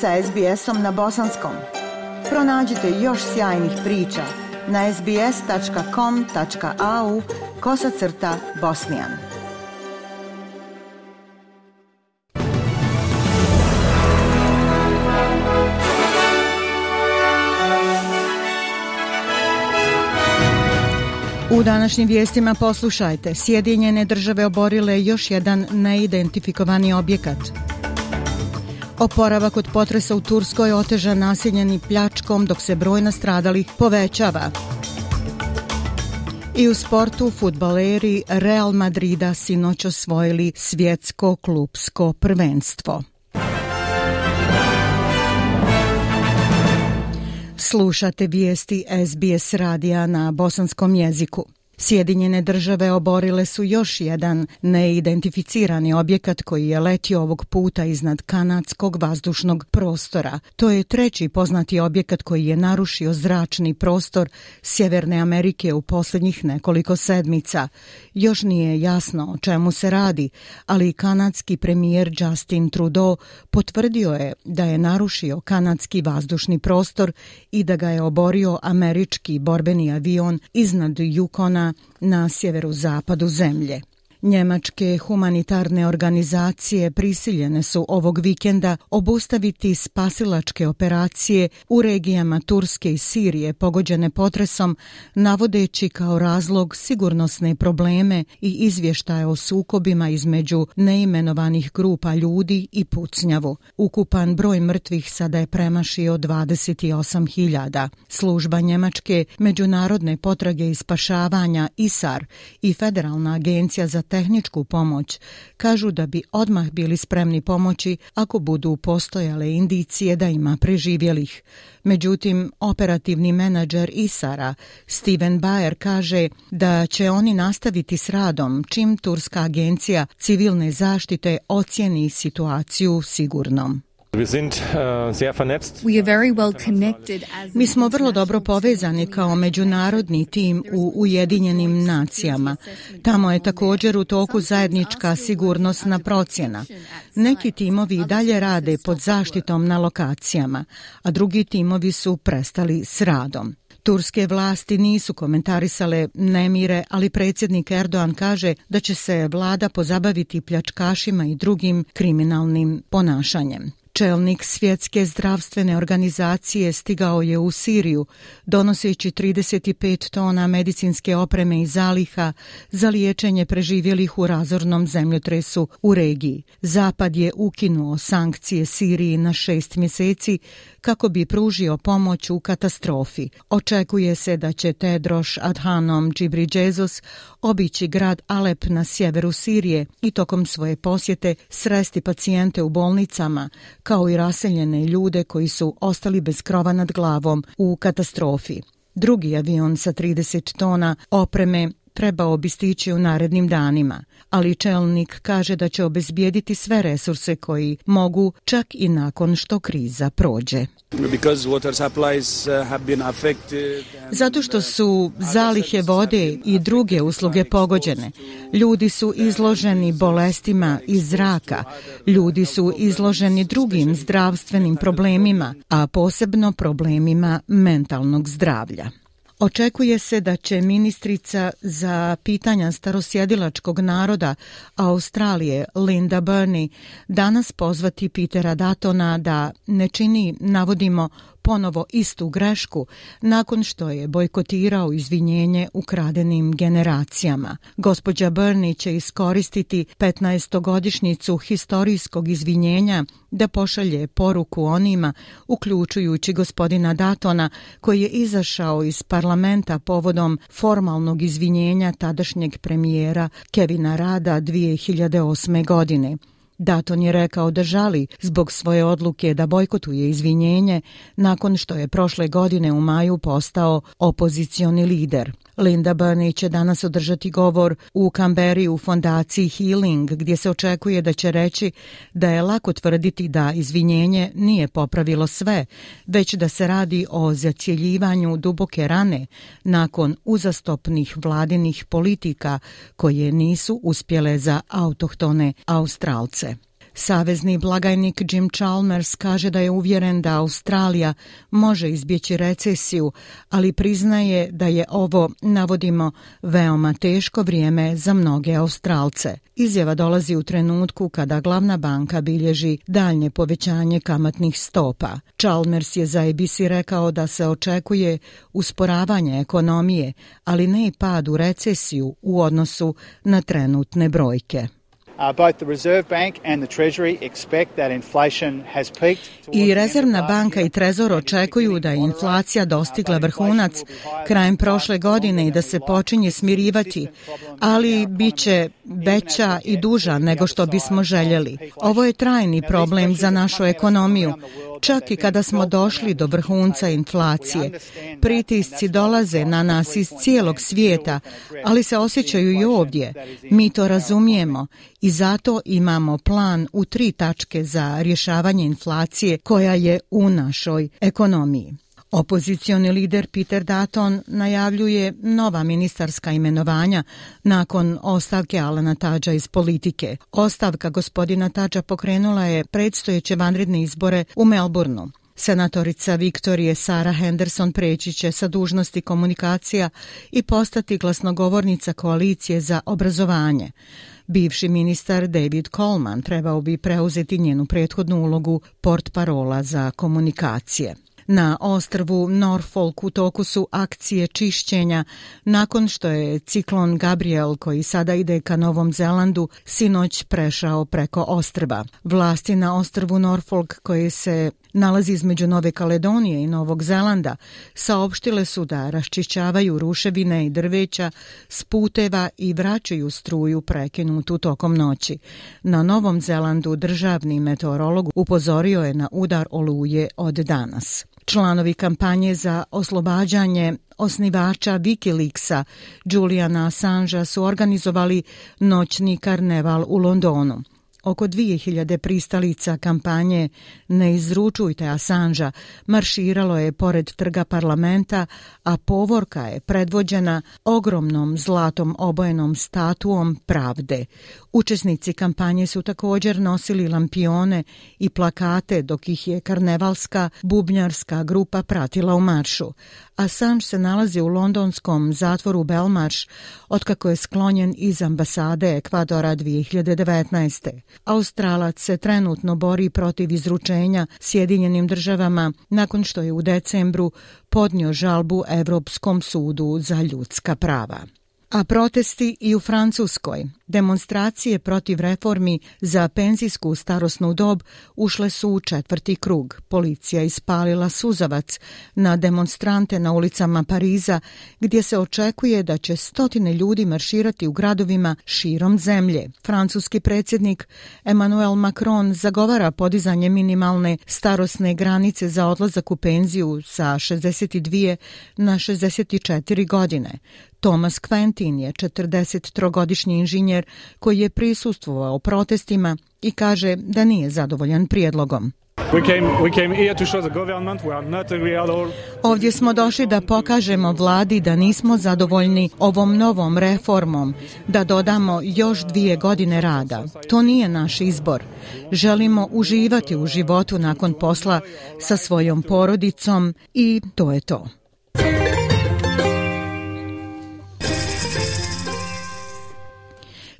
sa SBS-om na bosanskom. Pronađite još sjajnih priča na sbs.com.au kosacrta bosnijan. U današnjim vijestima poslušajte. Sjedinjene države oborile još jedan neidentifikovani objekat. Oporavak od potresa u Turskoj otežan nasilljeni pljačkom dok se broj nastradalih povećava. I u sportu futbaleri Real Madrida sinoć osvojili svjetsko klubsko prvenstvo. Slušate vijesti SBS radija na bosanskom jeziku. Sjedinjene države oborile su još jedan neidentificirani objekat koji je letio ovog puta iznad kanadskog vazdušnog prostora. To je treći poznati objekat koji je narušio zračni prostor Sjeverne Amerike u posljednjih nekoliko sedmica. Još nije jasno o čemu se radi, ali kanadski premijer Justin Trudeau potvrdio je da je narušio kanadski vazdušni prostor i da ga je oborio američki borbeni avion iznad Yukona na sjeveru-zapadu zemlje. Njemačke humanitarne organizacije prisiljene su ovog vikenda obustaviti spasilačke operacije u regijama Turske i Sirije pogođene potresom, navodeći kao razlog sigurnosne probleme i izvještaje o sukobima između neimenovanih grupa ljudi i pucnjavu. Ukupan broj mrtvih sada je premašio 28.000. Služba Njemačke, Međunarodne potrage i spašavanja ISAR i Federalna agencija za tehničku pomoć, kažu da bi odmah bili spremni pomoći ako budu postojale indicije da ima preživjelih. Međutim, operativni menadžer Isara, Steven Bayer, kaže da će oni nastaviti s radom čim Turska agencija civilne zaštite ocijeni situaciju sigurnom. Mi smo vrlo dobro povezani kao međunarodni tim u Ujedinjenim nacijama. Tamo je također u toku zajednička sigurnosna procjena. Neki timovi dalje rade pod zaštitom na lokacijama, a drugi timovi su prestali s radom. Turske vlasti nisu komentarisale nemire, ali predsjednik Erdoğan kaže da će se vlada pozabaviti pljačkašima i drugim kriminalnim ponašanjem. Čelnik svjetske zdravstvene organizacije stigao je u Siriju, donoseći 35 tona medicinske opreme i zaliha za liječenje preživjelih u razornom zemljotresu u regiji. Zapad je ukinuo sankcije Siriji na šest mjeseci kako bi pružio pomoć u katastrofi. Očekuje se da će Tedroš Adhanom Džibriđezos obići grad Alep na sjeveru Sirije i tokom svoje posjete sresti pacijente u bolnicama, kao i raseljene ljude koji su ostali bez krova nad glavom u katastrofi. Drugi avion sa 30 tona opreme trebao bi stići u narednim danima, ali čelnik kaže da će obezbijediti sve resurse koji mogu čak i nakon što kriza prođe. Uh, Zato što su zalihe vode i druge usluge pogođene. Ljudi su izloženi bolestima iz zraka, ljudi su izloženi drugim zdravstvenim problemima, a posebno problemima mentalnog zdravlja. Očekuje se da će ministrica za pitanja starosjedilačkog naroda Australije Linda Burney danas pozvati Petera Datona da ne čini, navodimo, ponovo istu grešku nakon što je bojkotirao izvinjenje ukradenim generacijama. Gospođa Bernie će iskoristiti 15-godišnjicu historijskog izvinjenja da pošalje poruku onima, uključujući gospodina Datona, koji je izašao iz parlamenta povodom formalnog izvinjenja tadašnjeg premijera Kevina Rada 2008. godine. Daton je rekao da žali zbog svoje odluke da bojkotuje izvinjenje nakon što je prošle godine u maju postao opozicioni lider. Linda Burney će danas održati govor u Kamberi u fondaciji Healing, gdje se očekuje da će reći da je lako tvrditi da izvinjenje nije popravilo sve, već da se radi o zacjeljivanju duboke rane nakon uzastopnih vladinih politika koje nisu uspjele za autohtone Australce. Savezni blagajnik Jim Chalmers kaže da je uvjeren da Australija može izbjeći recesiju, ali priznaje da je ovo, navodimo, veoma teško vrijeme za mnoge Australce. Izjava dolazi u trenutku kada glavna banka bilježi daljnje povećanje kamatnih stopa. Chalmers je za ABC rekao da se očekuje usporavanje ekonomije, ali ne i pad u recesiju u odnosu na trenutne brojke. Uh, I Rezervna banka i Trezor očekuju da je inflacija dostigla vrhunac krajem prošle godine i da se počinje smirivati, ali bit će veća i duža nego što bismo željeli. Ovo je trajni problem za našu ekonomiju. Čak i kada smo došli do vrhunca inflacije, pritisci dolaze na nas iz cijelog svijeta, ali se osjećaju i ovdje. Mi to razumijemo i zato imamo plan u tri tačke za rješavanje inflacije koja je u našoj ekonomiji. Opozicioni lider Peter Dutton najavljuje nova ministarska imenovanja nakon ostavke Alana Tadža iz politike. Ostavka gospodina Tadža pokrenula je predstojeće vanredne izbore u Melbourneu. Senatorica Viktorije Sara Henderson preći će sa dužnosti komunikacija i postati glasnogovornica koalicije za obrazovanje. Bivši ministar David Coleman trebao bi preuzeti njenu prethodnu ulogu port parola za komunikacije. Na ostrvu Norfolk u toku su akcije čišćenja nakon što je ciklon Gabriel koji sada ide ka Novom Zelandu sinoć prešao preko ostrva. Vlasti na ostrvu Norfolk koje se nalazi između Nove Kaledonije i Novog Zelanda saopštile su da raščišćavaju ruševine i drveća s puteva i vraćaju struju prekinutu tokom noći. Na Novom Zelandu državni meteorolog upozorio je na udar oluje od danas. Članovi kampanje za oslobađanje osnivača Wikileaksa Juliana Assangea su organizovali noćni karneval u Londonu. Oko 2000 pristalica kampanje Ne izručujte Assangea marširalo je pored trga parlamenta, a povorka je predvođena ogromnom zlatom obojenom statuom pravde. Učesnici kampanje su također nosili lampione i plakate dok ih je karnevalska bubnjarska grupa pratila u maršu. Assange se nalazi u londonskom zatvoru Belmarsh otkako je sklonjen iz ambasade Ekvadora 2019. Australac se trenutno bori protiv izručenja Sjedinjenim državama nakon što je u decembru podnio žalbu Evropskom sudu za ljudska prava. A protesti i u Francuskoj. Demonstracije protiv reformi za penzijsku starosnu dob ušle su u četvrti krug. Policija ispalila suzavac na demonstrante na ulicama Pariza, gdje se očekuje da će stotine ljudi marširati u gradovima širom zemlje. Francuski predsjednik Emmanuel Macron zagovara podizanje minimalne starosne granice za odlazak u penziju sa 62 na 64 godine. Thomas Quentin je 43-godišnji inženjer koji je prisustvovao protestima i kaže da nije zadovoljan prijedlogom. Ovdje smo došli da pokažemo vladi da nismo zadovoljni ovom novom reformom, da dodamo još dvije godine rada. To nije naš izbor. Želimo uživati u životu nakon posla sa svojom porodicom i to je to.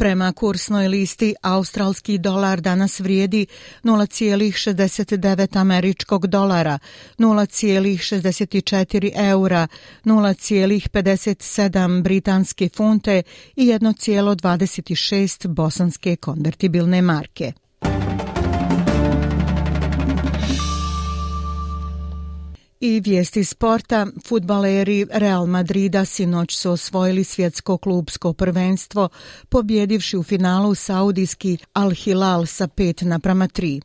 Prema kursnoj listi, australski dolar danas vrijedi 0,69 američkog dolara, 0,64 eura, 0,57 britanske funte i 1,26 bosanske konvertibilne marke. I vijesti sporta, futbaleri Real Madrida sinoć su osvojili svjetsko klubsko prvenstvo, pobjedivši u finalu saudijski Al Hilal sa 5 naprama 3.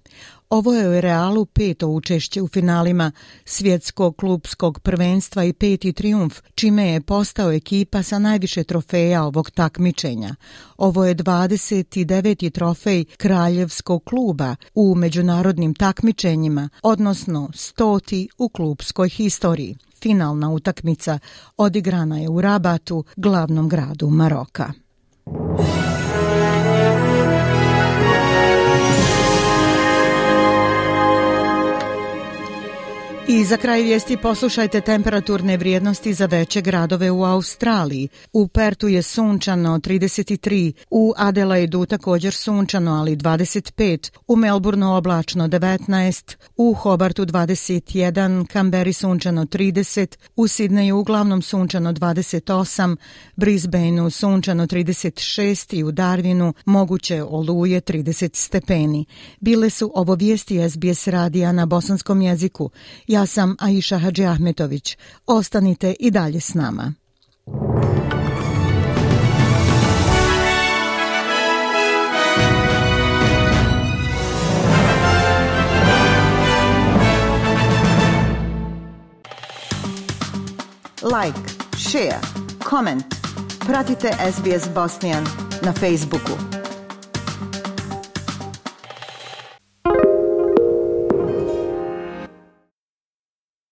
Ovo je u Realu peto učešće u finalima svjetskog klubskog prvenstva i peti triumf, čime je postao ekipa sa najviše trofeja ovog takmičenja. Ovo je 29. trofej kraljevskog kluba u međunarodnim takmičenjima, odnosno stoti u klubskoj historiji. Finalna utakmica odigrana je u Rabatu, glavnom gradu Maroka. I za kraj vijesti poslušajte temperaturne vrijednosti za veće gradove u Australiji. U Pertu je sunčano 33, u Adelaidu također sunčano ali 25, u Melbourneu oblačno 19, u Hobartu 21, Kamberi sunčano 30, u Sidneju uglavnom sunčano 28, Brisbaneu sunčano 36 i u Darwinu moguće oluje 30 stepeni. Bile su ovo vijesti SBS radija na bosanskom jeziku. Ja sam Aisha Hadži Ahmetović. Ostanite i dalje s nama. Like, share, comment. Pratite SBS Bosnian na Facebooku.